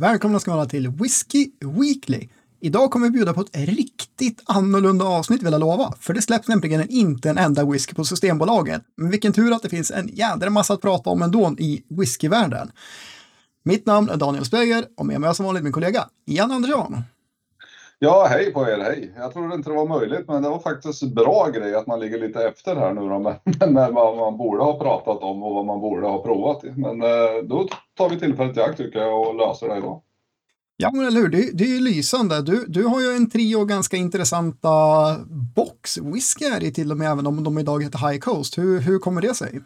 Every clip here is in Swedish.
Välkomna ska ni vara till Whiskey Weekly. Idag kommer vi bjuda på ett riktigt annorlunda avsnitt vill jag lova, för det släpps nämligen inte en enda whisky på Systembolaget. Men vilken tur att det finns en jädra massa att prata om ändå i whiskyvärlden. Mitt namn är Daniel Speger och med mig har som vanligt min kollega Jan Andersson. Ja, hej på er, hej. Jag trodde inte det var möjligt, men det var faktiskt en bra grej att man ligger lite efter här nu då med, vad man borde ha pratat om och vad man borde ha provat. Men eh, då tar vi tillfället i akt tycker jag och löser det idag. Ja, men eller hur, det, det är ju lysande. Du, du har ju en trio ganska intressanta boxwhisky här i till och med, även om de idag heter High Coast. Hur, hur kommer det sig?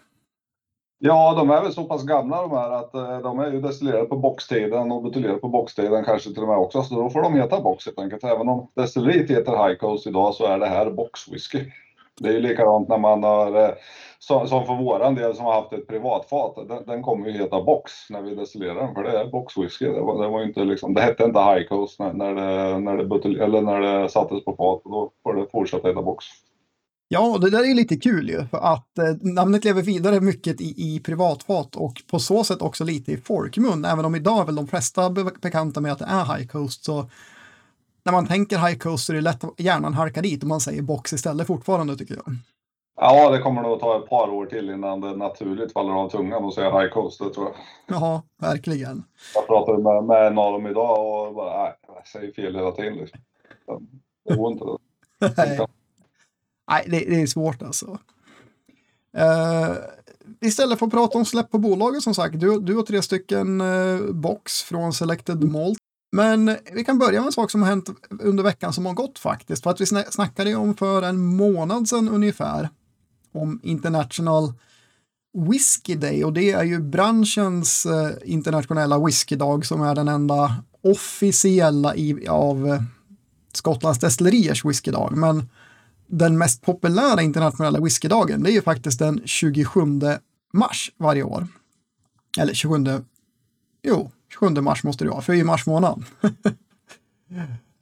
Ja, de är väl så pass gamla de här att eh, de är ju destillerade på boxtiden och buteljerade på boxtiden kanske till och med också. Så då får de heta box helt enkelt. Även om destilleriet heter High Coast idag så är det här boxwhisky. Det är ju likadant när man har, eh, som, som för våran del som har haft ett privatfat, den, den kommer ju heta box när vi destillerar den för det är boxwhisky. Det, var, det, var inte liksom, det hette inte High Coast när, när, det, när, det butel, eller när det sattes på fat och då får det fortsätta heta box. Ja, det där är lite kul ju, för att eh, namnet lever vidare mycket i, i privatfat och på så sätt också lite i folkmun, även om idag är väl de flesta be bekanta med att det är High Coast. Så när man tänker High Coast så är det lätt att hjärnan halkar dit och man säger box istället fortfarande tycker jag. Ja, det kommer nog ta ett par år till innan det naturligt faller av tungan och säga High Coast, det tror jag. Ja, verkligen. Jag pratade med, med en av dem idag och bara, nej, jag säger fel hela tiden. Liksom. Det går inte. Nej. Det, det, är svårt alltså. Uh, istället för att prata om släpp på bolaget som sagt, du, du har tre stycken uh, box från Selected Malt. Men vi kan börja med en sak som har hänt under veckan som har gått faktiskt. För att vi snackade om för en månad sedan ungefär om International Whiskey Day och det är ju branschens uh, internationella whiskydag som är den enda officiella i, av Skottlands destilleriers whiskydag. Men den mest populära internationella whiskydagen, det är ju faktiskt den 27 mars varje år. Eller 27, jo, 27 mars måste det vara, för det är ju mars månad.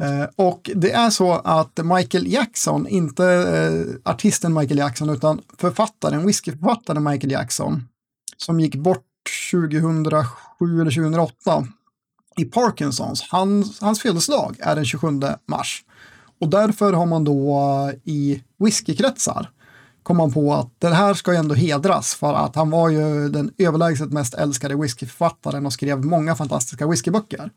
Eh, och det är så att Michael Jackson, inte eh, artisten Michael Jackson, utan författaren, whiskyförfattaren Michael Jackson, som gick bort 2007 eller 2008 i Parkinsons, hans, hans födelsedag är den 27 mars. Och därför har man då eh, i whiskykretsar kom man på att det här ska ju ändå hedras för att han var ju den överlägset mest älskade whiskyförfattaren och skrev många fantastiska whiskyböcker.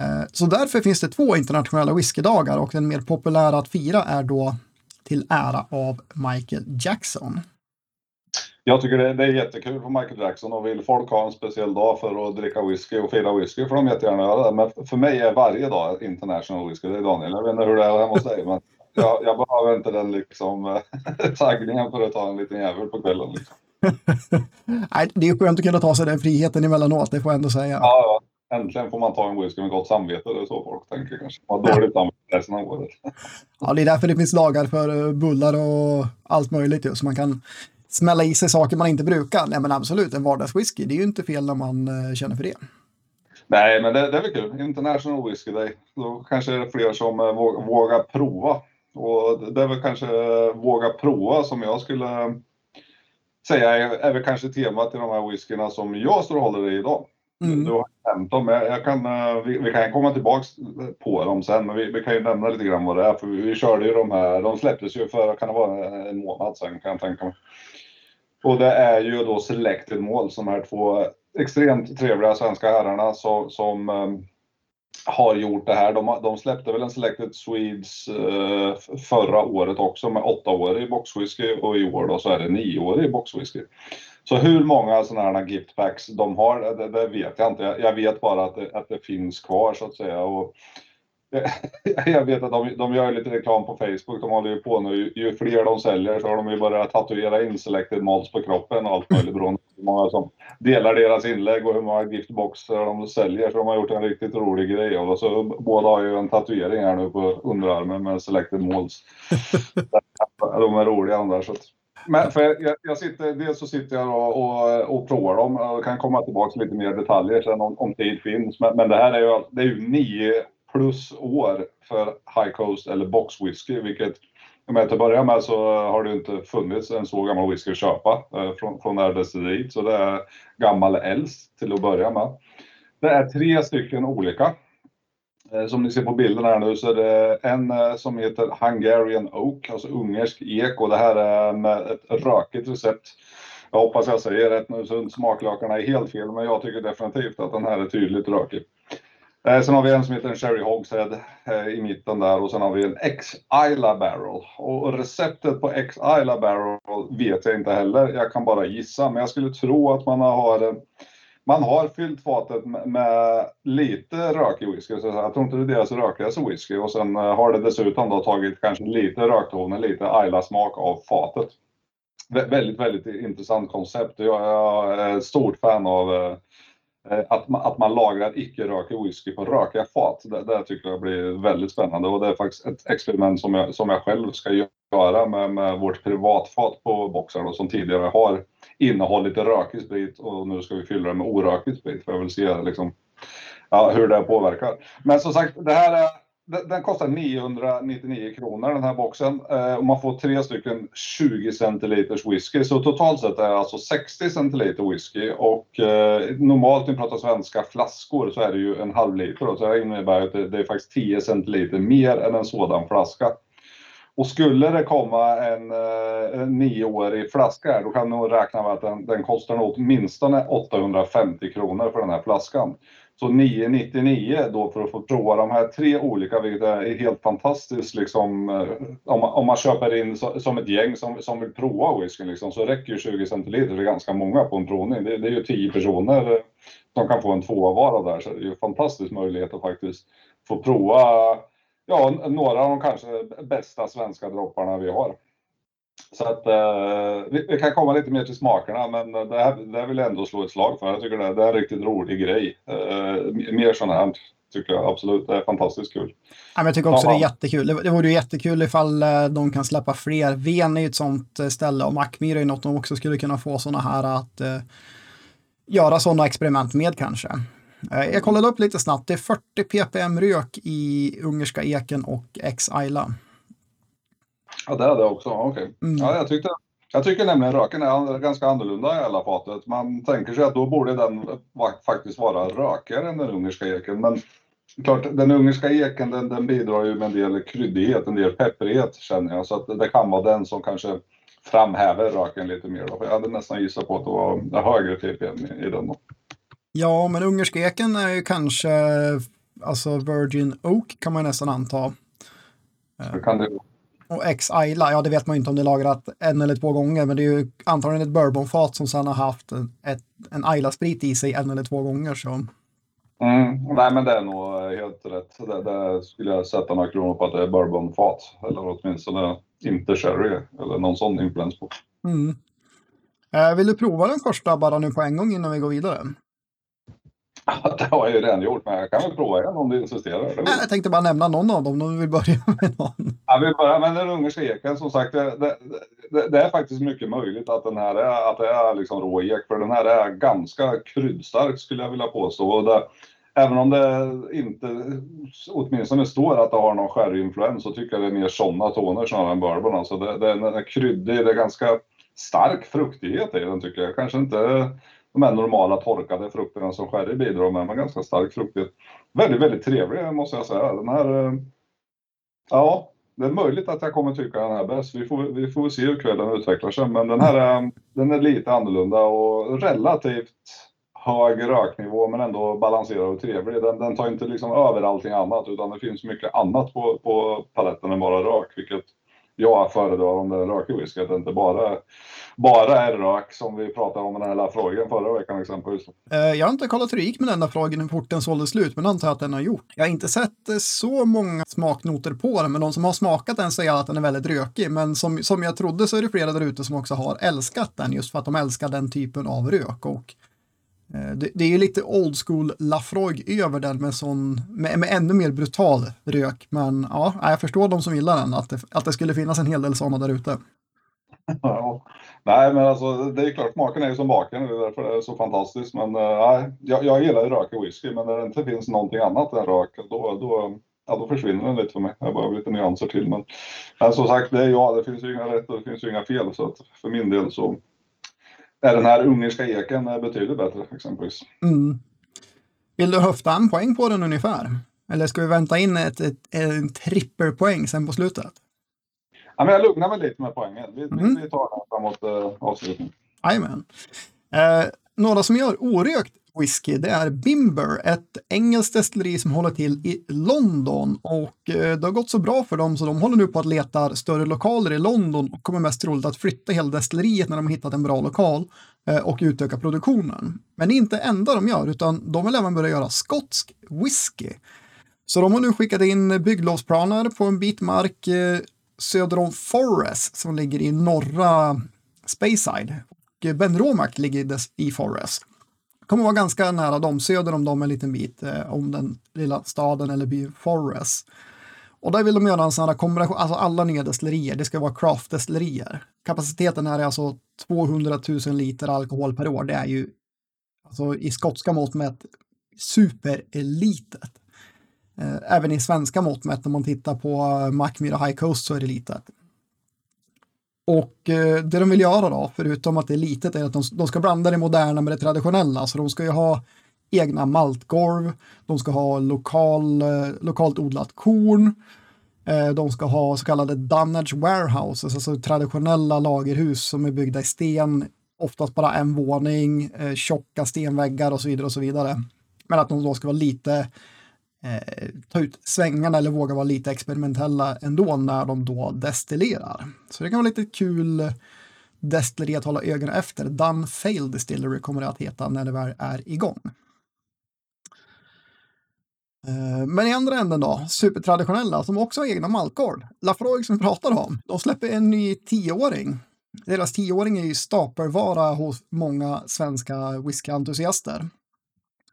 Eh, så därför finns det två internationella whiskydagar och den mer populära att fira är då till ära av Michael Jackson. Jag tycker det, det, är jättekul för Michael Jackson och vill folk ha en speciell dag för att dricka whisky och fira whisky får de jättegärna göra det. Men för mig är varje dag international whisky. Det är Daniel. Jag vet inte hur det är hemma hos dig men jag, jag behöver inte den liksom taggningen för att ta en liten jävel på kvällen. Liksom. Nej, det är skönt att kunna ta sig den friheten emellanåt, det får jag ändå säga. Ja. Äntligen får man ta en whisky med gott samvete, det är så folk tänker kanske. Man har dåligt samvete resten av året. Ja, det är därför det finns lagar för bullar och allt möjligt ju, så man kan smälla i sig saker man inte brukar. Nej men absolut, en vardagswhisky, det är ju inte fel när man uh, känner för det. Nej, men det, det är väl kul. International Whisky Day. Då kanske det är fler som uh, vågar prova. Och det är väl kanske uh, våga prova som jag skulle säga är, är väl kanske temat i de här whiskyna som jag står och håller i idag. Mm. Du har nämnt dem. Jag kan, vi, vi, kan komma tillbaks på dem sen, men vi, vi, kan ju nämna lite grann vad det är. För vi, vi körde ju de här, de släpptes ju för, kan det vara en månad sen kan jag tänka mig. Och det är ju då Selected Mål som är två extremt trevliga svenska herrarna som, som um, har gjort det här. De, de släppte väl en Selected Swedes uh, förra året också med åtta år i boxwhisky och i år då så är det nio år i boxwhisky. Så hur många sådana här giftpacks de har, det, det, vet jag inte. Jag, jag vet bara att det, att det finns kvar så att säga. Och jag vet att de, de gör lite reklam på Facebook. De håller ju på nu. Ju, ju fler de säljer så har de ju börjat tatuera in Selected Malts på kroppen och allt möjligt beroende på hur många som delar deras inlägg och hur många giftboxar de säljer. Så de har gjort en riktigt rolig grej av. Så båda har ju en tatuering här nu på underarmen med Selected Malts. de är roliga de där. Så men för jag, jag, sitter, dels så sitter jag och, och, och provar dem och kan komma tillbaka till lite mer detaljer sen om, om tid finns. Men, men det här är ju, det är ju nio plus år för High Coast eller Box Whisky, vilket men till att börja med så har det inte funnits en så gammal whisky att köpa eh, från, från det här destilleriet. Så det är gammal äldst till att börja med. Det är tre stycken olika. Eh, som ni ser på bilden här nu så är det en eh, som heter Hungarian Oak, alltså ungersk ek och det här är med eh, ett rökigt recept. Jag hoppas jag säger rätt nu så smaklökarna är helt fel men jag tycker definitivt att den här är tydligt rökig. Eh, sen har vi en som heter en Sherry Hogshead eh, i mitten där och sen har vi en X-Isla Barrel. Och receptet på X-Isla Barrel vet jag inte heller, jag kan bara gissa. Men jag skulle tro att man har eh, man har fyllt fatet med, lite rökig whisky. Så jag tror inte det är deras rökigaste whisky. Och sen har det dessutom då tagit kanske lite röktoner, lite Ayla-smak av fatet. Vä väldigt, väldigt intressant koncept. Jag, är ett stort fan av eh, Eh, att, man, att man lagrar icke-rökig whisky på rökiga fat. Det, det tycker jag blir väldigt spännande och det är faktiskt ett experiment som jag, som jag själv ska göra med, med vårt privatfat på boxen som tidigare har innehållit rökig sprit och nu ska vi fylla det med orökig sprit för jag vill se liksom, ja, hur det påverkar. Men som sagt, det här är, den kostar 999 kronor den här boxen eh, och man får tre stycken 20 centiliters whisky. Så totalt sett är det alltså 60 centiliter whisky och eh, normalt när vi pratar svenska flaskor så är det ju en halv liter. Så det innebär att det, det är faktiskt 10 centiliter mer än en sådan flaska. Och skulle det komma en, eh, en nioårig flaska här, då kan man räkna med att den, den kostar åtminstone 850 kronor för den här flaskan. Så 999 då för att få prova de här tre olika, vilket är helt fantastiskt. Liksom, eh, om, man, om man köper in så, som ett gäng som, som vill prova whiskyn liksom, så räcker ju 20 centiliter för ganska många på en provning. Det, det är ju 10 personer eh, som kan få en tvåa-vara där, så det är ju en fantastisk möjlighet att faktiskt få prova ja, några av de kanske bästa svenska dropparna vi har. Så att eh, vi, vi, kan komma lite mer till smakerna, men det här, det här vill jag ändå slå ett slag för. Jag tycker det, det är en riktigt rolig grej. Eh, mer sådant här tycker jag absolut. Det är fantastiskt kul. Ja, men jag tycker också ja, det är jättekul. Det, det vore ju jättekul ifall eh, de kan släppa fler. Ven är ju ett sånt eh, ställe och Mackmyra är något de också skulle kunna få sådana här att eh, göra sådana experiment med kanske. Eh, jag kollade upp lite snabbt. Det är 40 ppm rök i ungerska eken och X-Isla. Ja, det är det också. Okej. Okay. Mm. Ja, jag, tyckte, jag tycker nämligen röken är ganska annorlunda i alla fatet. Man tänker sig att då borde den faktiskt vara rökigare än den ungerska eken. Men klart, den ungerska eken den, den bidrar ju med en del kryddighet, en del pepprighet känner jag. Så att det kan vara den som kanske framhäver röken lite mer. Då. Jag hade nästan gissat på att det var högre ppm i, i den. Då. Ja, men ungerska eken är ju kanske, alltså Virgin Oak kan man nästan anta. Det kan det och X-Isla, ja det vet man ju inte om det är lagrat en eller två gånger, men det är ju antagligen ett bourbonfat som sedan har haft ett, en Isla-sprit i sig en eller två gånger. Så. Mm, nej men det är nog helt rätt. Det, det skulle jag sätta några kronor på att det är bourbonfat. Eller åtminstone inte sherry eller någon sån influens på. Mm. Eh, vill du prova den första bara nu på en gång innan vi går vidare? Det har jag ju redan gjort, men jag kan väl prova igen om du insisterar. Jag tänkte bara nämna någon av dem om du vill börja med någon. Ja, vi börjar med den ungerska eken. Som sagt, det, det, det, det, är faktiskt mycket möjligt att den här är, att det är liksom rå ek, för den här är ganska kryddstark skulle jag vilja påstå. Även om det inte åtminstone står att det har någon sherryinfluens så tycker jag det är mer sådana toner snarare än bourbon. Alltså det, det, den är kryddig, det är ganska stark fruktighet i den tycker jag. Kanske inte de här normala torkade frukterna som sherry bidrar med, men ganska stark fruktighet. Väldigt, väldigt trevlig måste jag säga. Den här, eh, ja, det är möjligt att jag kommer tycka den här bäst. Vi får, vi får se hur kvällen utvecklar sig, men den här är, den är lite annorlunda och relativt hög röknivå men ändå balanserad och trevlig. Den, den tar inte liksom över allting annat utan det finns mycket annat på, på paletten än bara rök, vilket jag föredrar om det är rökig whisky, att det inte bara, bara är rök som vi pratade om i den här frågan förra veckan exempelvis. Eh, jag har inte kollat hur det gick med den där frågan, hur fort den sålde slut, men antar att den har gjort. Jag har inte sett eh, så många smaknoter på den, men de som har smakat den säger att den är väldigt rökig. Men som, som jag trodde så är det flera där ute som också har älskat den, just för att de älskar den typen av rök. Och Eh, det, det, är ju lite old school Lafroig över den med, sån, med, med ännu mer brutal rök. Men ja, jag förstår de som gillar den, att det, att det skulle finnas en hel del sådana där ute. Ja. Nej, men alltså det är klart, smaken är ju som baken, det är därför det är så fantastiskt. Men eh, nej, jag, jag gillar ju rök i whisky, men när det inte finns någonting annat än rök, då, då, ja, då försvinner den lite för mig. Jag behöver lite nyanser till. Men, men som sagt, det är jag, det finns ju inga rätt och det finns ju inga fel. Så att för min del så är den här ungerska eken betydligt bättre exempelvis. Mm. Vill du höfta en poäng på den ungefär? Eller ska vi vänta in ett, ett, en trippelpoäng sen på slutet? Ja, men jag lugnar mig lite med poängen. Vi, mm. vi tar den framåt äh, avslutningen. Jajamän. Eh, några som gör orökt whisky, det är Bimber, ett engelskt destilleri som håller till i London och eh, det har gått så bra för dem så de håller nu på att leta större lokaler i London och kommer mest troligt att flytta hela destilleriet när de har hittat en bra lokal eh, och utöka produktionen. Men det är inte det enda de gör, utan de vill även börja göra skotsk whisky. Så de har nu skickat in bygglovsplaner på en bit mark eh, söder om Forest som ligger i norra Speyside. Och ben Romac ligger i Forest kommer vara ganska nära dem, söder om dem en liten bit, eh, om den lilla staden eller byn Forest. Och där vill de göra en sån här kombination, alltså alla nya destillerier, det ska vara craft-destillerier. Kapaciteten här är alltså 200 000 liter alkohol per år, det är ju alltså i skotska mått mätt superlitet. Eh, även i svenska mått mätt, om man tittar på eh, Mackmyra High Coast så är det litet. Och eh, det de vill göra då, förutom att det är litet, är att de, de, ska blanda det moderna med det traditionella. Så de ska ju ha egna maltgolv, de ska ha lokal, eh, lokalt odlat korn, eh, de ska ha så kallade dunnage warehouses, alltså traditionella lagerhus som är byggda i sten, oftast bara en våning, eh, tjocka stenväggar och så vidare och så vidare. Men att de då ska vara lite eh, ta ut svängarna eller våga vara lite experimentella ändå när de då destillerar. Så det kan vara lite kul destilleri att hålla ögonen efter. Done failed Distillery kommer det att heta när det väl är igång. Eh, men i andra änden då, supertraditionella som också har egna maltgård. Lafroig som vi pratade om, de släpper en ny tioåring. Deras tioåring är ju stapelvara hos många svenska whiskyentusiaster.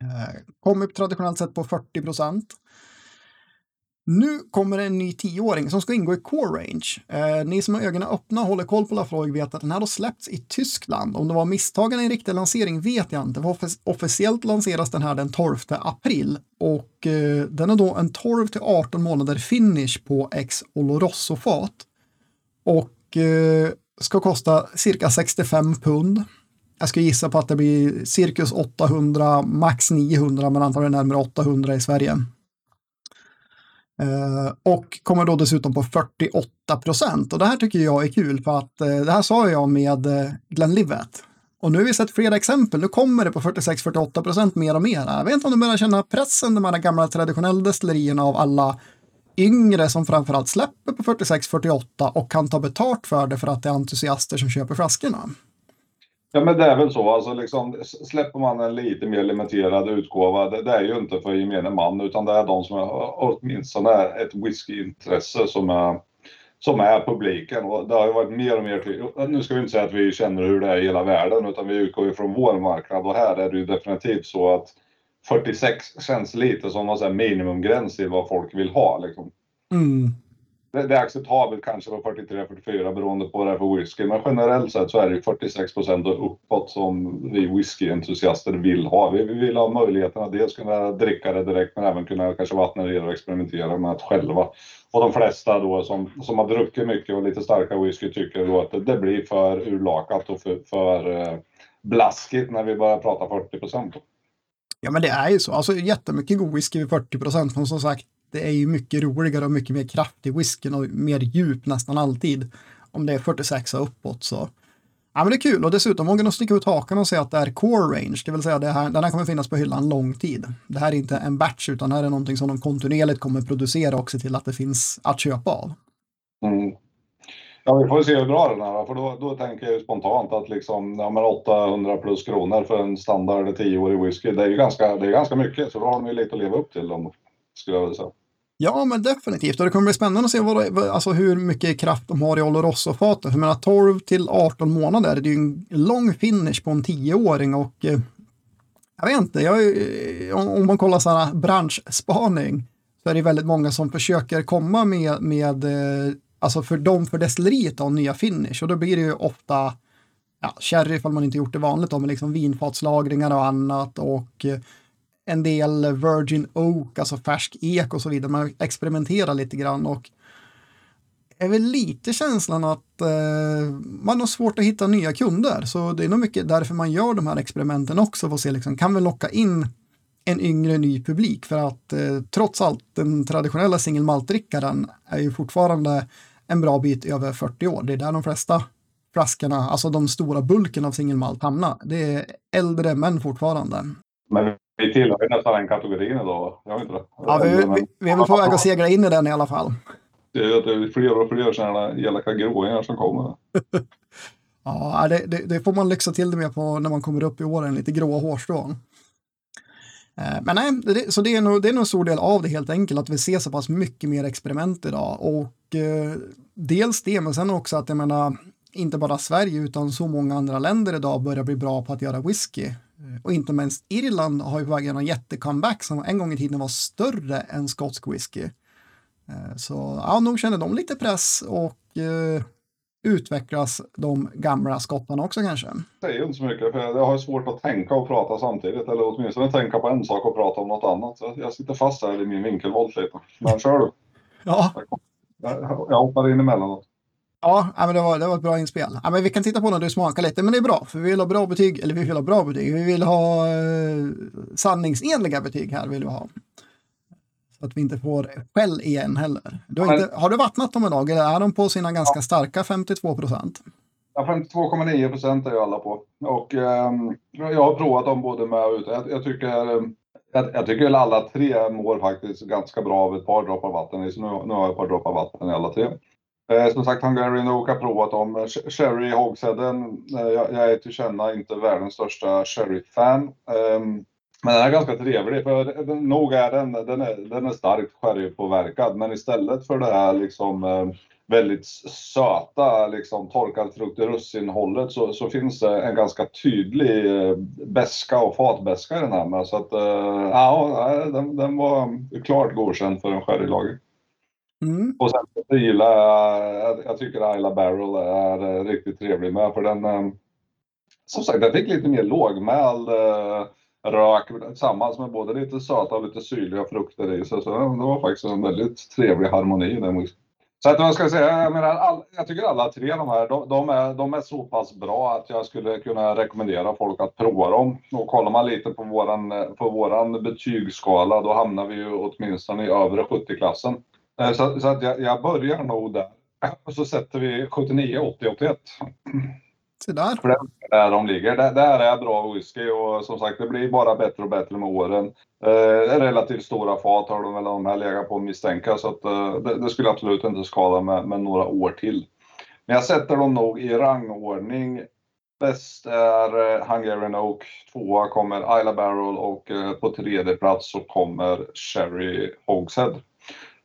Eh, kom upp traditionellt sett på 40 procent. Nu kommer en ny tioåring som ska ingå i Core Range. Eh, ni som har ögonen öppna och håller koll på Lafroig vet att den här har släppts i Tyskland. Om det var misstagen i en riktig lansering vet jag inte. Offic officiellt lanseras den här den 12 april och eh, den är då en 12 till 18 månader finish på X Oloroso-fat och eh, ska kosta cirka 65 pund. Jag ska gissa på att det blir cirkus 800, max 900, men antagligen närmare 800 i Sverige. Uh, och kommer då dessutom på 48 procent. Och det här tycker jag är kul för att uh, det här sa jag med eh, uh, Glenlivet. Och nu har vi sett flera exempel. Nu kommer det på 46-48 procent mer och mer. Jag vet inte om du börjar känna pressen, de här gamla traditionella destillerierna av alla yngre som framförallt släpper på 46-48 och kan ta betalt för det för att det är entusiaster som köper flaskorna. Ja men det är väl så, alltså liksom, släpper man en lite mer limiterad utgåva, det, det är ju inte för gemene man utan det är de som har åtminstone ett whiskyintresse som är, som är publiken. Och det har ju varit mer och mer nu ska vi inte säga att vi känner hur det är i hela världen utan vi utgår ju från vår marknad och här är det ju definitivt så att 46 känns lite som en minimumgräns till vad folk vill ha. Liksom. Mm det, det är acceptabelt kanske på 43-44 beroende på vad det är för whisky. Men generellt sett så är det 46 procent och uppåt som vi whiskyentusiaster vill ha. Vi, vi vill ha möjligheten att dels kunna dricka det direkt men även kunna kanske vattna det och experimentera med det själva. Och de flesta då som, som har druckit mycket och lite starka whisky tycker då att det, det blir för urlakat och för, för eh, blaskigt när vi börjar prata 40 procent. Ja men det är ju så, alltså jättemycket god whisky vid 40 procent, men som sagt det är ju mycket roligare och mycket mer kraft i whiskyn och mer djup nästan alltid. Om det är 46 och uppåt så. Ja, men det är kul och dessutom vågar de sticka ut hakan och säga att det är core range, det vill säga det här, den här kommer finnas på hyllan lång tid. Det här är inte en batch utan det här är någonting som de kontinuerligt kommer producera och se till att det finns att köpa av. Mm. Ja, vi får se hur bra den är för då, då tänker jag spontant att liksom, ja, 800 plus kronor för en standard 10-årig whisky, det är ju ganska, det är ganska mycket, så då har de ju lite att leva upp till, om, skulle jag vilja säga. Ja, men definitivt. Och det kommer bli spännande att se vad, alltså hur mycket kraft de har i Oloroso-faten. För menar 12 till 18 månader, det är ju en lång finish på en tioåring och eh, jag vet inte, jag, eh, om, man kollar så här branschspaning så är det väldigt många som försöker komma med, med eh, alltså för dem för destilleriet av nya finish och då blir det ju ofta ja, sherry ifall man inte gjort det vanligt då, men liksom vinfatslagringar och annat och eh, en del Virgin Oak, alltså färsk ek och så vidare. Man experimenterar lite grann och är väl lite känslan att eh, man har svårt att hitta nya kunder. Så det är nog mycket därför man gör de här experimenten också för att se, liksom, kan vi locka in en yngre ny publik för att eh, trots allt den traditionella singelmaltdrickaren är ju fortfarande en bra bit över 40 år. Det är där de flesta flaskorna, alltså de stora bulken av singelmalt hamnar. Det är äldre män fortfarande. Men vi tillhör nästan den kategorin idag, jag vet inte det. Ja, vi, vi, vi är väl på väg att segla in i den i alla fall. Det är, det är fler och fler sådana elaka gråingar som kommer. ja, det, det, det, får man lyxa till det med på när man kommer upp i åren, lite gråa hårstrån. Eh, men nej, det, så det är, nog, det är nog en stor del av det helt enkelt, att vi ser så pass mycket mer experiment idag. Och eh, dels det, men sen också att jag menar, inte bara Sverige utan så många andra länder idag börjar bli bra på att göra whisky. Och inte minst Irland har ju på väg en jättecomeback som en gång i tiden var större än skotsk whisky. Eh, så ja, nog känner de lite press och eh, utvecklas de gamla skottarna också kanske? Det säger inte så mycket, för jag har svårt att tänka och prata samtidigt, eller åtminstone tänka på en sak och prata om något annat. Så jag sitter fast här i min vinkelvolt lite. Men kör du! Ja. Jag hoppar in emellanåt. Ja, men det var, det var ett bra inspel. Ja, men vi kan titta på när du smakar lite, men det är bra, för vi vill ha bra betyg, eller vi vill ha bra betyg, vi vill ha eh, sanningsenliga betyg här vill vi ha. Så att vi inte får skäll igen heller. Du har, inte, har du vattnat dem idag, eller är de på sina ganska starka 52 procent? Ja, 52,9 procent är ju alla på. Och eh, jag har provat dem både med och ute. Jag, jag, tycker, jag, jag, tycker alla tre mår faktiskt ganska bra av ett par droppar vatten i. Så nu, nu har jag ett par droppar vatten i alla tre. Eh, som sagt, Hungarian Oak har provat dem. Sherry Hogsheaden, eh, jag, jag är till känna inte världens största sherry-fan. Eh, men den är ganska trevlig, för nog är den, den är, den är starkt sherrypåverkad, men istället för det här liksom eh, väldigt söta liksom torkad frukt i russinhållet så, så finns det en ganska tydlig eh, beska och fatbeska i den här med. Så att eh, ja, eh, den, den var klart godkänd för en sherrylager. Mm. Och sen gillar jag, jag tycker Ayla Barrel är eh, riktigt trevlig med för den, eh, som sagt, den fick lite mer lågmäld eh, rök tillsammans med både lite söta och lite syrliga frukter i sig. Så det var faktiskt en väldigt trevlig harmoni i den Så att jag ska säga, jag menar, all, jag tycker alla tre de här, de, de, är, de är så pass bra att jag skulle kunna rekommendera folk att prova dem. Och kollar man lite på våran, på våran betygsskala, då hamnar vi ju åtminstone i övre 70-klassen. Eh, så, så, att jag, jag börjar nog där. Och så sätter vi 79, 80, 81. Se där. För det är där de ligger. Det, där är bra whisky och som sagt det blir bara bättre och bättre med åren. Eh, relativt stora fat har de väl de här legat på misstänka så att eh, det, det, skulle absolut inte skada med, med några år till. Men jag sätter dem nog i rangordning. Bäst är eh, Hungarian Oak, tvåa kommer Isla Barrel och eh, på tredje plats så kommer Sherry Hogshead.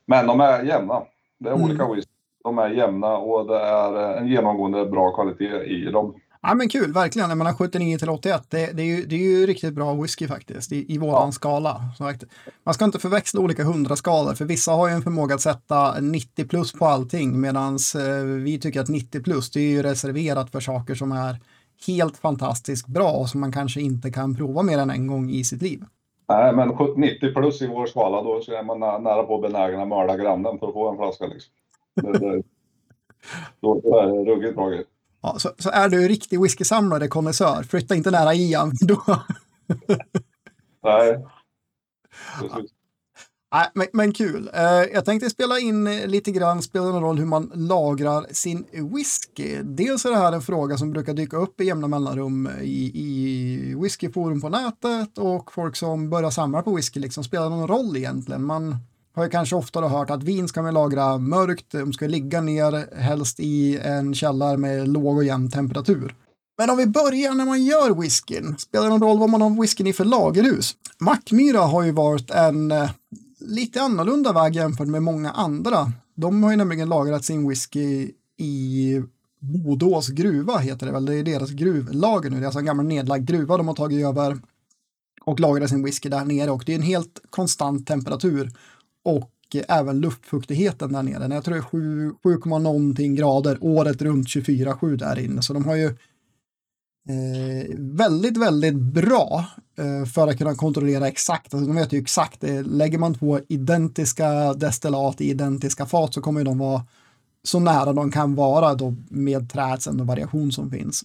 Men de är jämna. Det är mm. olika whisky. De är jämna och det är en genomgående bra kvalitet i dem. Ja men kul, verkligen. Jag menar 79 till 81, det, det, är ju, det är ju riktigt bra whisky faktiskt i, i våran ja. skala. Man ska inte förväxla olika hundraskalor, för vissa har ju en förmåga att sätta 90 plus på allting, medan eh, vi tycker att 90 plus, det är ju reserverat för saker som är helt fantastiskt bra och som man kanske inte kan prova mer än en gång i sitt liv. Nej, men 90 plus i vår skala, då är man nära på benägen att mörda grannen för att få en flaska. Liksom. Det, det, då, då är det ruggigt bra grejer. Ja, så, så, är du riktig whiskysamlare, konnässör, flytta inte nära Ian. Då... Nej. Precis. Men, men kul. Eh, jag tänkte spela in eh, lite grann, spelar någon roll hur man lagrar sin whisky. Dels är det här en fråga som brukar dyka upp i jämna mellanrum eh, i, i whiskyforum på nätet och folk som börjar samla på whisky liksom spelar någon roll egentligen. Man har ju kanske oftare hört att vin ska man lagra mörkt, de ska ligga ner helst i en källare med låg och jämn temperatur. Men om vi börjar när man gör whiskyn, spelar det någon roll vad man har whiskyn i för lagerhus? Mackmyra har ju varit en lite annorlunda väg jämfört med många andra. De har ju nämligen lagrat sin whisky i Bodås gruva, heter det väl. Det är deras gruvlager nu. Det är alltså en gammal nedlagd gruva de har tagit över och lagrat sin whisky där nere. Och det är en helt konstant temperatur och även luftfuktigheten där nere. Jag tror det är 7, 7, någonting grader året runt 24-7 där inne. Så de har ju Eh, väldigt, väldigt bra eh, för att kunna kontrollera exakt. Alltså, de vet ju exakt, eh, lägger man två identiska destillat i identiska fat så kommer de vara så nära de kan vara då med träets variation som finns.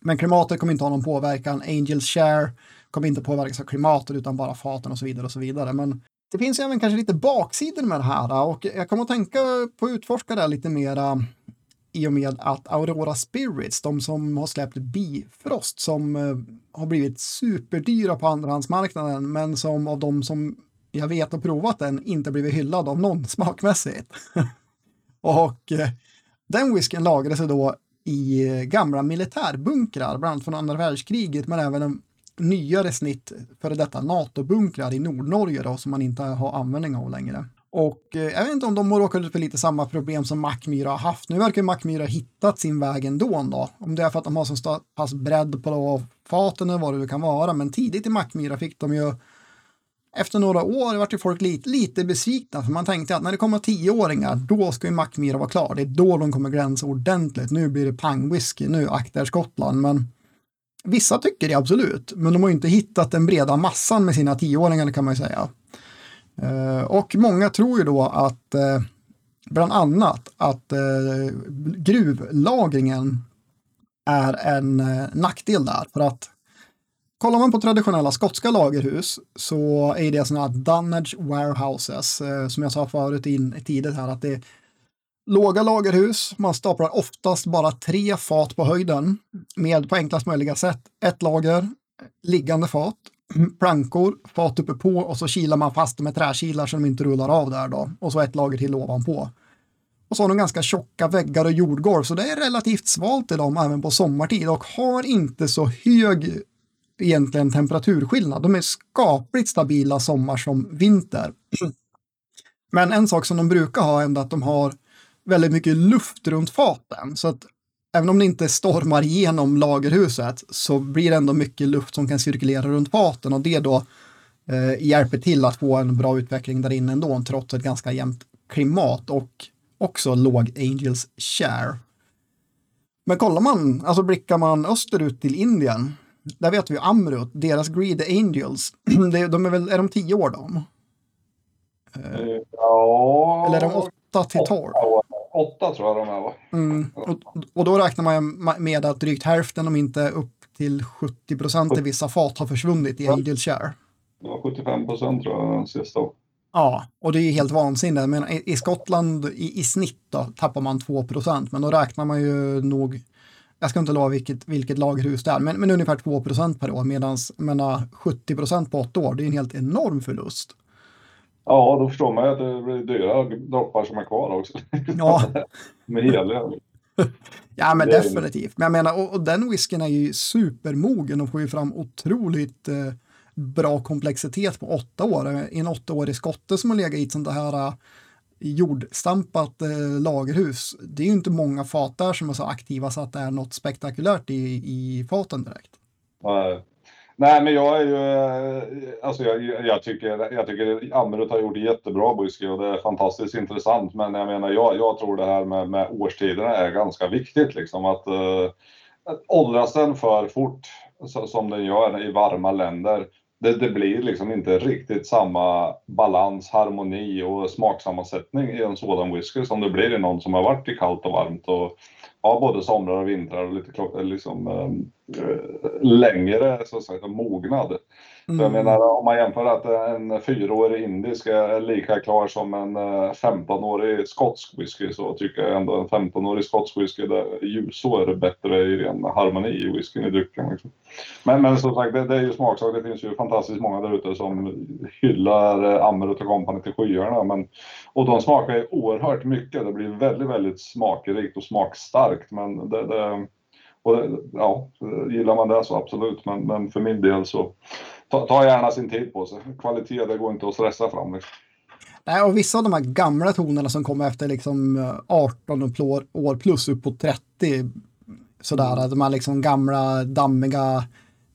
Men klimatet kommer inte ha någon påverkan. Angels share kommer inte påverkas av klimatet utan bara faten och så vidare och så vidare. Men det finns även kanske lite baksidor med det här och jag kommer att tänka på att utforska det lite mera i och med att Aurora Spirits, de som har släppt Bifrost som eh, har blivit superdyra på andrahandsmarknaden men som av de som jag vet har provat den inte blivit hyllad av någon smakmässigt. och eh, den den lagrade lagrades då i eh, gamla militärbunkrar, bland annat från andra världskriget, men även en nyare snitt före detta NATO-bunkrar i Nordnorge då, som man inte har användning av längre. Och eh, jag vet inte om de har råkat ut för lite samma problem som Mackmyra har haft. Nu verkar Mackmyra ha hittat sin väg ändå. Då. Om det är för att de har så pass bredd på faten eller vad det kan vara. Men tidigt i Mackmyra fick de ju efter några år vart ju folk lite, lite besvikna för man tänkte att när det kommer tioåringar då ska ju Mackmyra vara klar. Det är då de kommer glänsa ordentligt. Nu blir det pangwhisky, nu aktar Skottland. Men vissa tycker det absolut, men de har inte hittat den breda massan med sina tioåringar kan man ju säga. Eh, och många tror ju då att eh, bland annat att eh, gruvlagringen är en nackdel där. För att Kollar man på traditionella skotska lagerhus så är det sådana här dunnage warehouses, som jag sa förut in, tidigt här, att det är låga lagerhus. Man staplar oftast bara tre fat på höjden med på enklast möjliga sätt ett lager, liggande fat, plankor, fat uppe på och så kilar man fast dem med träkilar så de inte rullar av där då. Och så ett lager till ovanpå. Och så har de ganska tjocka väggar och jordgolv så det är relativt svalt i dem även på sommartid och har inte så hög egentligen temperaturskillnad. De är skapligt stabila sommar som vinter. Men en sak som de brukar ha är att de har väldigt mycket luft runt faten. Så att även om det inte stormar igenom lagerhuset så blir det ändå mycket luft som kan cirkulera runt faten och det då eh, hjälper till att få en bra utveckling där inne ändå trots ett ganska jämnt klimat och också låg Angels share. Men kollar man, alltså blickar man österut till Indien där vet vi Amrut, deras Greed Angels, de är väl, är de tio år de? Eh, ja. Eller är de åtta till tolv? Åtta tror jag de är va? Mm. Och, och, då räknar man med att drygt hälften, om inte upp till 70 procent i vissa fat har försvunnit i Angel Share. Ja, 75 procent tror jag den sista. Ja, och det är helt vansinnigt. Men i, i Skottland i, i snitt då, tappar man 2 procent, men då räknar man ju nog jag ska inte lova vilket, vilket lagerhus det är, men, men ungefär 2% per år, medan 70% på åtta år, det är en helt enorm förlust. Ja, då förstår man ju att det blir dyra droppar som är kvar också. Ja. Med heliga. ja, men definitivt. Men jag menar, och, och den whiskyn är ju supermogen och får ju fram otroligt eh, bra komplexitet på åtta år. En åttaårig skotte som har legat i ett sånt här jordstampat eh, lagerhus. Det är ju inte många fat där som är så aktiva så att det är något spektakulärt i, i faten direkt. Nej. Nej, men jag är ju, eh, alltså jag, jag tycker, jag tycker Amrut har gjort jättebra whisky och det är fantastiskt intressant. Men jag menar, jag, jag tror det här med, med årstiderna är ganska viktigt liksom att, eh, att åldras den för fort så, som den gör i varma länder det, det, blir liksom inte riktigt samma balans, harmoni och smaksammansättning i en sådan whisky som det blir i någon som har varit i kallt och varmt och har både somrar och vintrar och lite liksom, ehm, eh, längre så att säga, mognad. Mm. jag menar om man jämför att en fyraårig indisk är lika klar som en 15-årig eh, skotsk whisky så tycker jag ändå en 15-årig skotsk whisky ljusår bättre i ren harmoni i whiskyn i drycken. Liksom. Men, men som sagt, det, det är ju smaksak. Det finns ju fantastiskt många där ute som hyllar eh, Amrut och Company till skyarna. Men, och de smakar ju oerhört mycket. Det blir väldigt, väldigt smakrikt och smakstarkt. Men det, det och ja, gillar man det så absolut. Men, men för min del så ta, ta gärna sin tid på sig. Kvalitet, det går inte att stressa fram. Liksom. Nej, och vissa av de här gamla tonerna som kommer efter liksom 18 eh, år plus upp på 30, sådär, mm. de här liksom gamla dammiga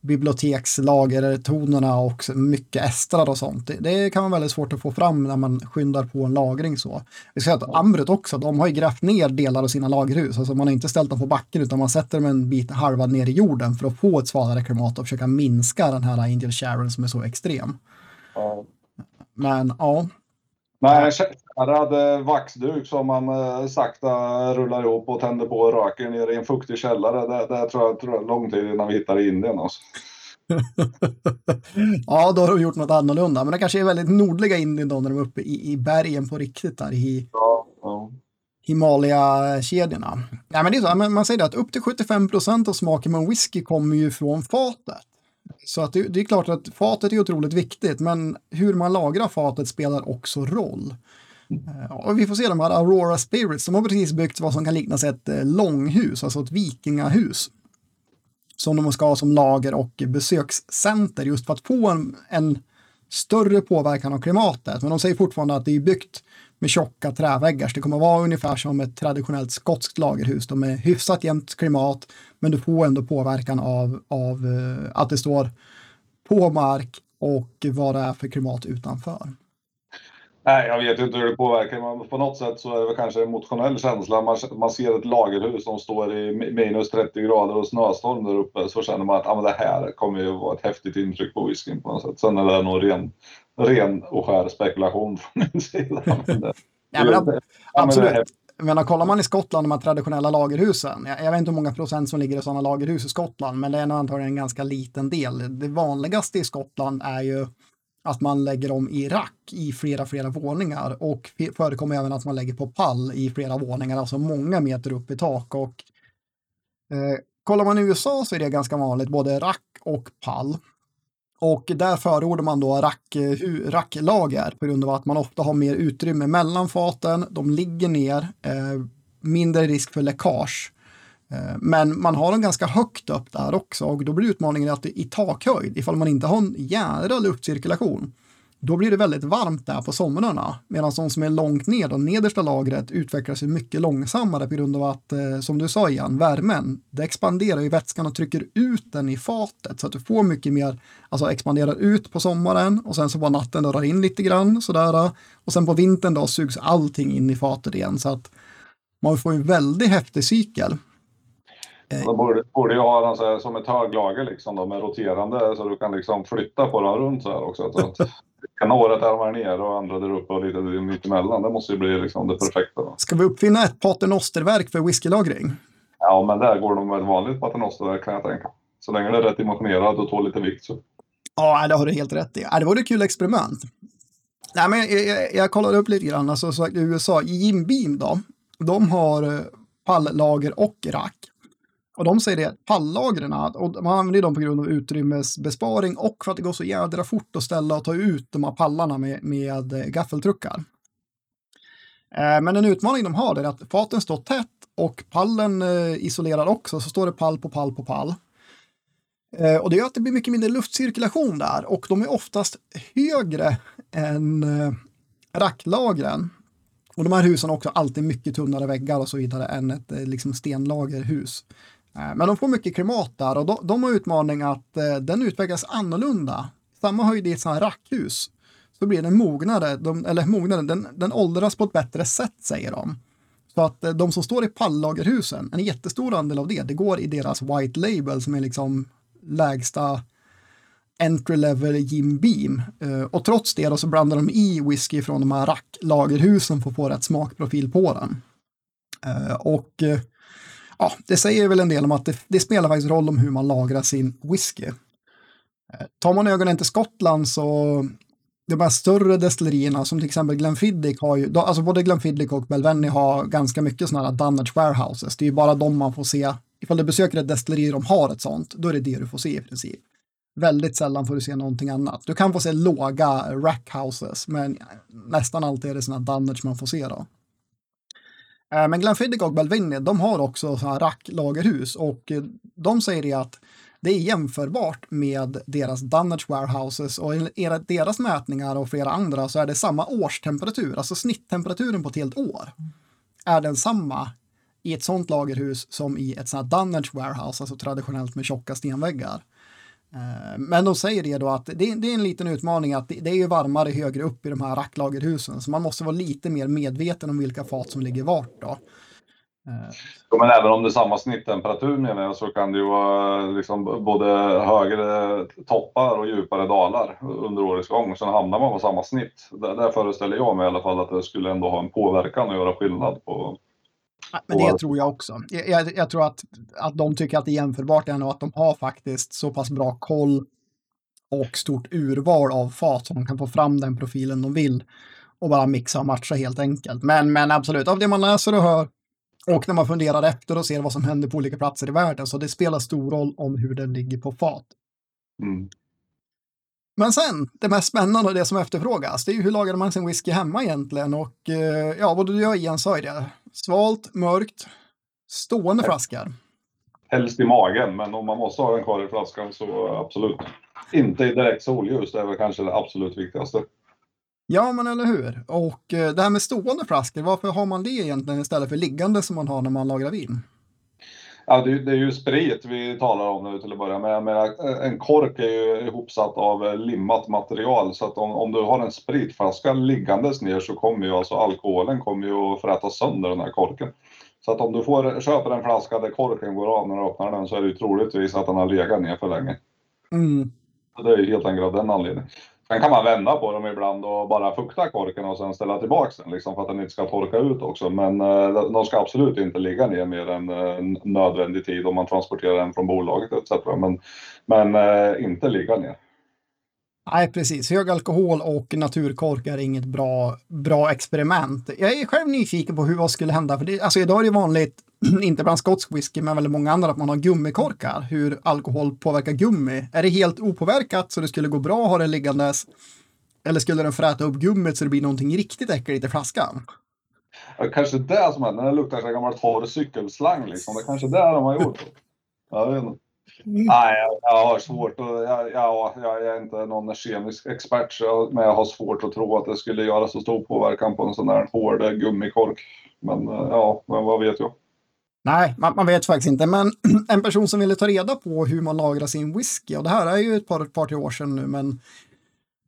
bibliotekslagertonerna och mycket estrar och sånt. Det, det, kan vara väldigt svårt att få fram när man skyndar på en lagring så. Vi ska säga att Amrut också, de har ju grävt ner delar av sina lagerhus. Alltså man har inte ställt dem på backen utan man sätter dem en bit halva ner i jorden för att få ett svalare klimat och försöka minska den här Angel Sharon som är så extrem. Ja. Men ja. Nej, Ärad vaxduk som man eh, sakta rullar ihop och tänder på och röker ner i en fuktig källare. Det, det tror jag tror lång tid innan vi hittar i Indien. Alltså. ja, då har de gjort något annorlunda. Men det kanske är väldigt nordliga Indien då när de är uppe i, i bergen på riktigt där i ja, ja. Himalaya-kedjorna. Ja, men det är så, man säger det att upp till 75 procent av smaken med whisky kommer ju från fatet. Så att det, det, är klart att fatet är otroligt viktigt, men hur man lagrar fatet spelar också roll. Eh, och vi får se de här Aurora Spirits, de har precis byggt vad som kan liknas ett eh, långhus, alltså ett vikingahus. Som de ska ha som lager och besökscenter just för att få en, en större påverkan av klimatet. Men de säger fortfarande att det är byggt med tjocka träväggar. Så det kommer vara ungefär som ett traditionellt skotskt lagerhus. De är hyfsat jämnt klimat, men du får ändå påverkan av, av eh, att det står på mark och vad det är för klimat utanför. Nej, jag vet inte hur det påverkar, men på något sätt så är det väl kanske en emotionell känsla. Man, man ser ett lagerhus som står i minus 30 grader och snöstorm där uppe, så känner man att ah, men det här kommer ju vara ett häftigt intryck på whiskyn på något sätt. Sen är det nog ren, ren och skär spekulation från min sida. ja, men, absolut. Men kollar man i Skottland, de här traditionella lagerhusen, jag, jag, vet inte hur många procent som ligger i sådana lagerhus i Skottland, men det är nog antagligen en ganska liten del. Det vanligaste i Skottland är ju att man lägger dem i rack i flera, flera våningar och förekommer även att man lägger på pall i flera våningar, alltså många meter upp i tak. Och, eh, kollar man i USA så är det ganska vanligt, både rack och pall. Och där förordar man då rack, eh, racklager på grund av att man ofta har mer utrymme mellan faten, de ligger ner, eh, mindre risk för läckage. Eh, men man har dem ganska högt upp där också och då blir utmaningen att i takhöjd, ifall man inte har en jädra luftcirkulation, då blir det väldigt varmt där på somrarna. Medan de som är långt ner, det nedersta lagret, utvecklar sig mycket långsammare på grund av att, eh, som du sa igen, värmen, det expanderar i vätskan och trycker ut den i fatet så att du får mycket mer, alltså expanderar ut på sommaren och sen så bara natten drar in lite grann sådär och sen på vintern då sugs allting in i fatet igen så att man får en väldigt häftig cykel. De borde, borde ju ha den så här, som ett höglager liksom då, med roterande så du kan liksom flytta på den runt så här också. Så att kanåret är här nere och andra där uppe och lite mitt emellan. Det måste ju bli liksom det perfekta. Då. Ska vi uppfinna ett paternosterverk för whiskylagring? Ja, men där går de med ett vanligt paternosterverk kan jag tänka. Så länge det är rätt dimensionerat och tål lite vikt så. Ja, det har du helt rätt i. Det vore ett kul experiment. Nej, men jag, jag, jag kollade upp lite grann, alltså, så i USA, Jim Beam då, de har eh, palllager och rack. Och de säger det, pallagren, och man använder dem på grund av utrymmesbesparing och för att det går så jädra fort att ställa och ta ut de här pallarna med, med eh, gaffeltruckar. Eh, men en utmaning de har är att faten står tätt och pallen isolerad isolerar också, så står det pall på pall på pall. Och det gör att det blir mycket mindre luftcirkulation där och de är oftast högre än racklagren. Och de här husen har också alltid mycket tunnare väggar och så vidare än ett liksom stenlagerhus. Eh, men de får mycket klimat där och de, de har utmaning att eh, den utvecklas annorlunda. Samma höjd i ett sånt här rackhus så blir den mognare, de, eller mognare, den, den åldras på ett bättre sätt säger de. Så att eh, de som står i pallagerhusen, en jättestor andel av det, det går i deras white label som är liksom lägsta entry level Jim Beam. Eh, och trots det då så blandar de i whisky från de här racklagerhusen för att få rätt smakprofil på den. Eh, och eh, ja, det säger väl en del om att det, det, spelar faktiskt roll om hur man lagrar sin whisky. Eh, tar man ögonen till Skottland så de här större destillerierna som till exempel Glenfiddich har ju, alltså både Glenfiddich och Belvenny har ganska mycket sådana här Dunnage warehouses. Det är ju bara de man får se. Ifall du besöker ett destilleri de har ett sånt, då är det det du får se i princip. Väldigt sällan får du se någonting annat. Du kan få se låga rackhouses, men nästan alltid är det sådana Dunnage man får se då. Eh, men Glenfiddich och Belvinny, de har också så här racklagerhus och eh, de säger det att det är jämförbart med deras Dunnage warehouses och enligt deras mätningar och flera andra så är det samma årstemperatur, alltså snitttemperaturen på ett helt år är densamma i ett sånt lagerhus som i ett sånt här Dunnage warehouse, alltså traditionellt med tjocka stenväggar. Eh, men de säger det då att det, är en liten utmaning att det är ju varmare högre upp i de här racklagerhusen så man måste vara lite mer medveten om vilka fat som ligger vart då. Eh, ja, men även om det är samma snitttemperatur menar jag så kan det ju vara liksom både högre toppar och djupare dalar under årets gång. Sen hamnar man på samma snitt. Där, där föreställer jag mig i alla fall att det skulle ändå ha en påverkan och göra skillnad på. Men det tror jag också. Jag, jag, jag, tror att, att de tycker att det är jämförbart och att de har faktiskt så pass bra koll och stort urval av fat så de kan få fram den profilen de vill och bara mixa och matcha helt enkelt. Men, men absolut, av det man läser och hör och när man funderar efter och ser vad som händer på olika platser i världen. Så det spelar stor roll om hur den ligger på fat. Mm. Men sen, det mest spännande och det som efterfrågas, det är ju hur lagar man sin whisky hemma egentligen? Och eh, ja, vad du gör igen sa ju det. Svalt, mörkt, stående flaskor. Helst i magen, men om man måste ha den kvar i flaskan så absolut. Inte i direkt solljus, det är väl kanske det absolut viktigaste. Ja, men eller hur? Och eh, det här med stående flaskor, varför har man det egentligen istället för liggande som man har när man lagrar vin? Ja, det, det är ju sprit vi talar om nu till att börja med. Men en kork är ju ihopsatt av limmat material så att om, om du har en spritflaska liggandes ner så kommer ju alltså alkoholen kommer ju att fräta sönder den här korken. Så att om du får, köper en flaska där korken går av när du öppnar den så är det ju troligtvis att den har legat ner för länge. Mm. Det är ju helt enkelt av den anledningen. Sen kan man vända på dem ibland och bara fukta korken och sen ställa tillbaka den liksom för att den inte ska torka ut också. Men eh, de ska absolut inte ligga ner mer än eh, nödvändig tid om man transporterar den från bolaget etc. Men, men eh, inte ligga ner. Nej, precis. Hög alkohol och naturkork är inget bra, bra experiment. Jag är själv nyfiken på hur vad skulle hända. För det, alltså idag är det vanligt, inte bland skotsk whisky, men väldigt många andra, att man har gummikorkar. Hur alkohol påverkar gummi. Är det helt opåverkat så det skulle gå bra att ha det liggandes? Eller skulle den fräta upp gummit så det blir någonting riktigt äckligt i flaskan? Ja, kanske det som händer. Den luktar så gammal torr cykelslang liksom. Det är kanske det de har gjort. Jag vet inte. Mm. Nej, jag, jag, har svårt att, jag, jag, jag är inte någon kemisk expert, men jag har svårt att tro att det skulle göra så stor påverkan på en sån där hård gummikork. Men eh, ja, men vad vet jag? Nej, man, man, vet faktiskt inte. Men en person som ville ta reda på hur man lagrar sin whisky, och det här är ju ett par, ett par tre år sedan nu, men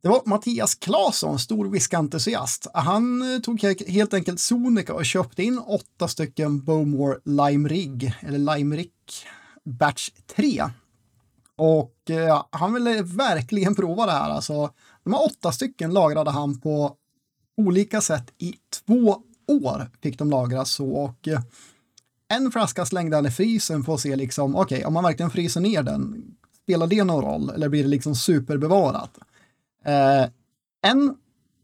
det var Mattias Claesson, stor whiskyentusiast. Han eh, tog helt enkelt sonika och köpte in åtta stycken Bowmore Lime Rig, eller Lime Rick Batch 3. Och eh, ja, han ville verkligen prova det här. Alltså, de här åtta stycken lagrade han på olika sätt i två år fick de lagras så. Och eh, en flaska slängde han i frysen för att se liksom, okej, okay, om man verkligen fryser ner den, spelar det någon roll eller blir det liksom superbevarat? Eh, en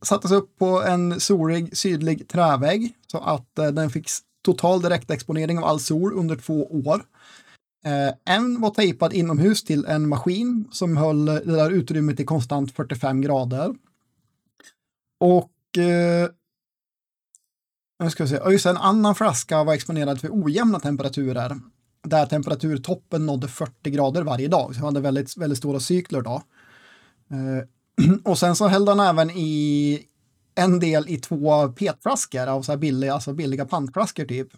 sattes upp på en solig sydlig trävägg så att eh, den fick total direktexponering av all sol under två år. Eh, en var tejpad inomhus till en maskin som höll det där utrymmet i konstant 45 grader. Och eh, nu ska vi se, och just en annan flaska var exponerad för ojämna temperaturer där temperaturtoppen nådde 40 grader varje dag. Så han hade väldigt, väldigt stora cykler då. Eh, och sen så hällde han även i en del i två petflaskor av så här billiga, alltså billiga pantflaskor typ.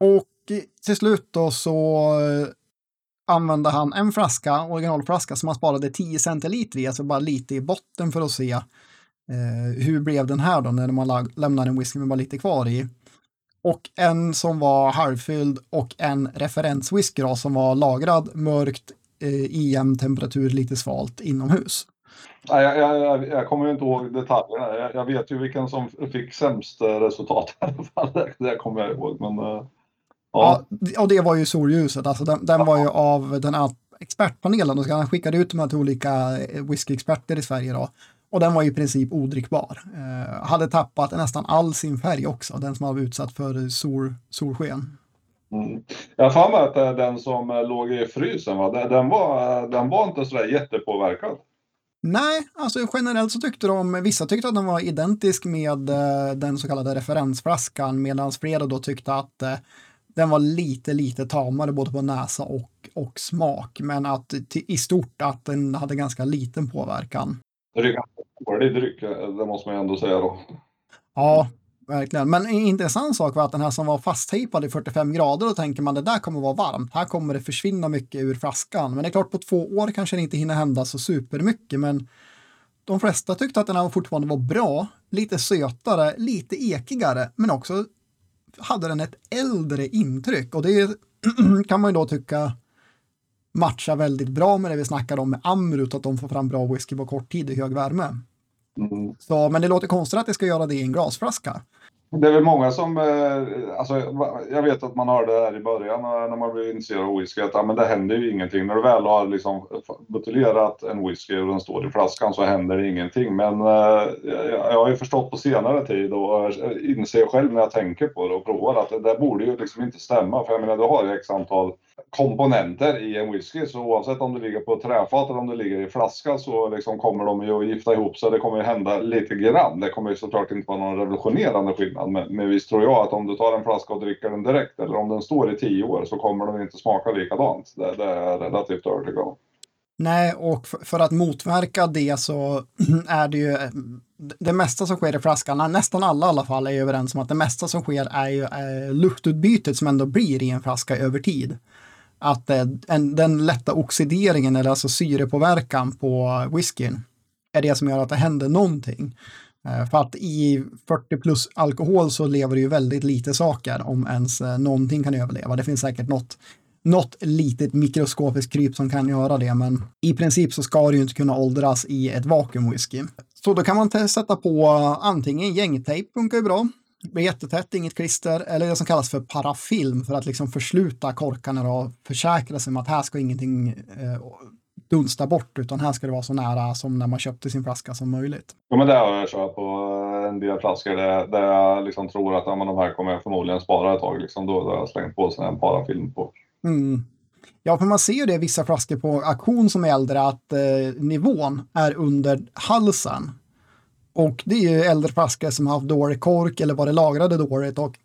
Och till slut då så eh, använde han en flaska, originalflaska, som han sparade 10 centiliter i, alltså bara lite i botten för att se eh, hur blev den här då när man lämnar en whisky med bara lite kvar i. Och en som var halvfylld och en referenswhisky då, som var lagrad mörkt eh, i jämn temperatur, lite svalt inomhus. Nej, jag, jag, jag kommer inte ihåg detaljerna. Jag, jag, vet ju vilken som fick sämst resultat i alla fall. Det, kommer jag ihåg. Men, uh... Ja. ja, och det var ju solljuset. Alltså den, den var ju av den här expertpanelen. Och han skickade ut de här till olika eh, whiskyexperter i Sverige då. Och den var i princip odrickbar. Eh, hade tappat nästan all sin färg också, den som var utsatt för sol, solsken. Mm. Jag har för mig att eh, den som eh, låg i frysen, va? Den, var, den var inte sådär jättepåverkad. Nej, alltså generellt så tyckte de, vissa tyckte att den var identisk med den så kallade referensflaskan medan flera då tyckte att den var lite, lite tamare både på näsa och, och smak, men att i stort att den hade ganska liten påverkan. Det dålig dryck, eh, det måste man ändå säga då. Ja, verkligen. Men en intressant sak var att den här som var fasttejpad i 45 grader, då tänker man det där kommer vara varmt. Här kommer det försvinna mycket ur flaskan. Men det är klart, på två år kanske det inte hinner hända så supermycket, men de flesta tyckte att den här fortfarande var bra, lite sötare, lite ekigare, men också hade den ett äldre intryck och det kan man ju då tycka matchar väldigt bra med det vi snackade om med Amrut, att de får fram bra whisky på kort tid i hög värme. Mm. Så, men det låter konstigt att det ska göra det i en glasflaska. Det är väl många som, eh, alltså, jag vet att man hörde det här i början eh, när man blev intresserad av whisky att ja, men det händer ju ingenting. När du väl har liksom eh, buteljerat en whisky och den står i flaskan så händer det ingenting. Men jag har ju förstått på senare tid och inser själv när jag tänker på det och provar att det där borde ju liksom inte stämma. För jag menar, du har ju x antal komponenter i en whisky. Så oavsett om det ligger på träfat eller om det ligger i flaska så liksom kommer de ju att gifta ihop sig. Det kommer ju hända lite grann. Det kommer ju såklart inte vara någon revolutionerande skillnad. Men, men visst tror jag att om du tar en flaska och dricker den direkt eller om den står i tio år så kommer den inte smaka likadant. Det, det är jag relativt övertygad om. Nej, och för att motverka det så är det ju eh, det mesta som sker i flaskan, nästan alla i alla fall är överens om att det mesta som sker är ju eh, är luftutbytet som ändå blir i en flaska över tid att eh, en, den lätta oxideringen eller alltså syrepåverkan på whiskyn är det som gör att det händer någonting. Eh, för att i 40 plus alkohol så lever det ju väldigt lite saker om ens eh, någonting kan överleva. Det finns säkert något, något litet mikroskopiskt kryp som kan göra det, men i princip så ska det ju inte kunna åldras i ett vakuumwhisky. Så då kan man sätta på antingen gängtejp, funkar ju bra, jättetätt, inget klister, eller det som kallas för parafilm för att liksom försluta korkarna och försäkra sig om att här ska ingenting eh, dunsta bort, utan här ska det vara så nära som när man köpte sin flaska som möjligt. Ja, men det har jag kört på en del flaskor där, där jag liksom tror att ja, men de här kommer jag förmodligen spara ett tag. Liksom. Då, har jag slängt på sån en parafilm på. Mm. Ja, för man ser ju det i vissa flaskor på auktion som är äldre, att eh, nivån är under halsen. Och det är ju äldre flaskor som har haft dålig kork eller varit lagrade dåligt. Och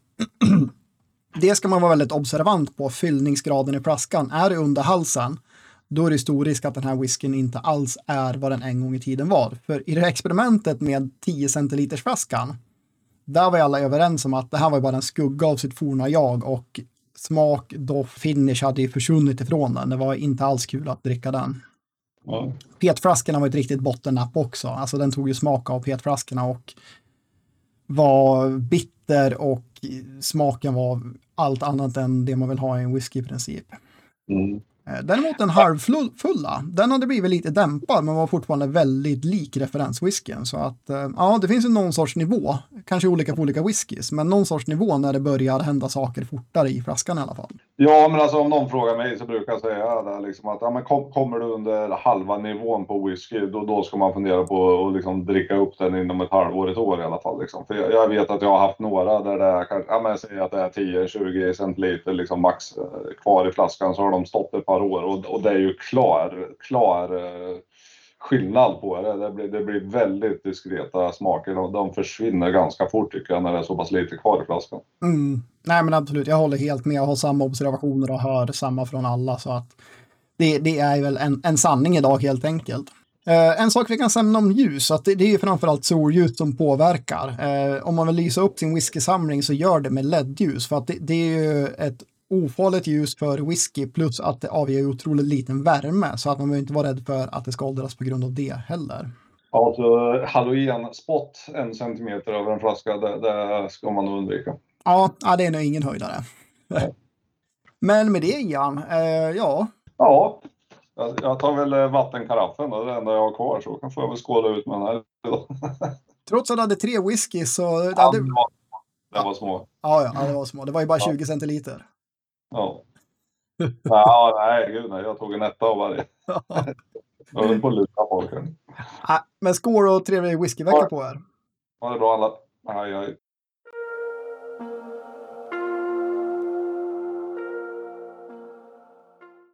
det ska man vara väldigt observant på, fyllningsgraden i flaskan. Är det under halsen, då är det stor risk att den här whiskyn inte alls är vad den en gång i tiden var. För i det här experimentet med 10 centiliters flaskan, där var alla överens om att det här var bara en skugga av sitt forna jag och smak, doft, finish hade ju försvunnit ifrån den. Det var inte alls kul att dricka den. Ja. Petflaskorna var ett riktigt bottennapp också. Alltså den tog ju smak av petflaskorna och var bitter och smaken var allt annat än det man vill ha i en whisky i princip. Mm. Eh, däremot den halvfulla, den hade blivit lite dämpad men var fortfarande väldigt lik referenswhiskyn. Så att eh, ja, det finns ju någon sorts nivå, kanske olika på olika whiskys, men någon sorts nivå när det börjar hända saker fortare i flaskan i alla fall. Ja, men alltså om någon frågar mig så brukar jag säga det, liksom att ja, men kom, kommer du under halva nivån på whisky, då, då ska man fundera på att liksom dricka upp den inom ett halvår, ett år i alla fall. Liksom. För jag, jag, vet att jag har haft några där det är, ja, men säg att det är 10-20 centiliter liksom max eh, kvar i flaskan så har de stått ett par år och, och det är ju klar, klar eh, skillnad på det. Det blir, det blir väldigt diskreta smaker. De, de försvinner ganska fort tycker jag när det är så pass lite kvar i flaskan. Mm. Nej men absolut, jag håller helt med. Jag har samma observationer och hör samma från alla. Så att det, det är väl en, en sanning idag helt enkelt. Eh, en sak vi kan säga om ljus, att det, det är ju framförallt solljus som påverkar. Eh, om man vill lysa upp sin whiskysamling så gör det med LED-ljus, för att det, det, är ju ett ofarligt ljus för whisky plus att det avger otroligt liten värme så att man behöver inte vara rädd för att det ska åldras på grund av det heller. Ja, så halogenspott en centimeter över en flaska, det, det ska man nog undvika. Ja, det är nog ingen höjdare. Men med det Jan, eh, ja. Ja, jag tar väl vattenkaraffen, det är det enda jag har kvar, så kan får jag väl skåla ut med den här. Trots att du hade tre whisky så... Ja, hade... det, var, det var små. Ja, ja, det var små. Det var ju bara 20 centiliter. Ja. ja, nej, gud nej. Jag tog en etta av varje. jag höll på att luta folk. Men skål och trevlig whiskyvecka på er. Ha det bra alla. Aj, aj.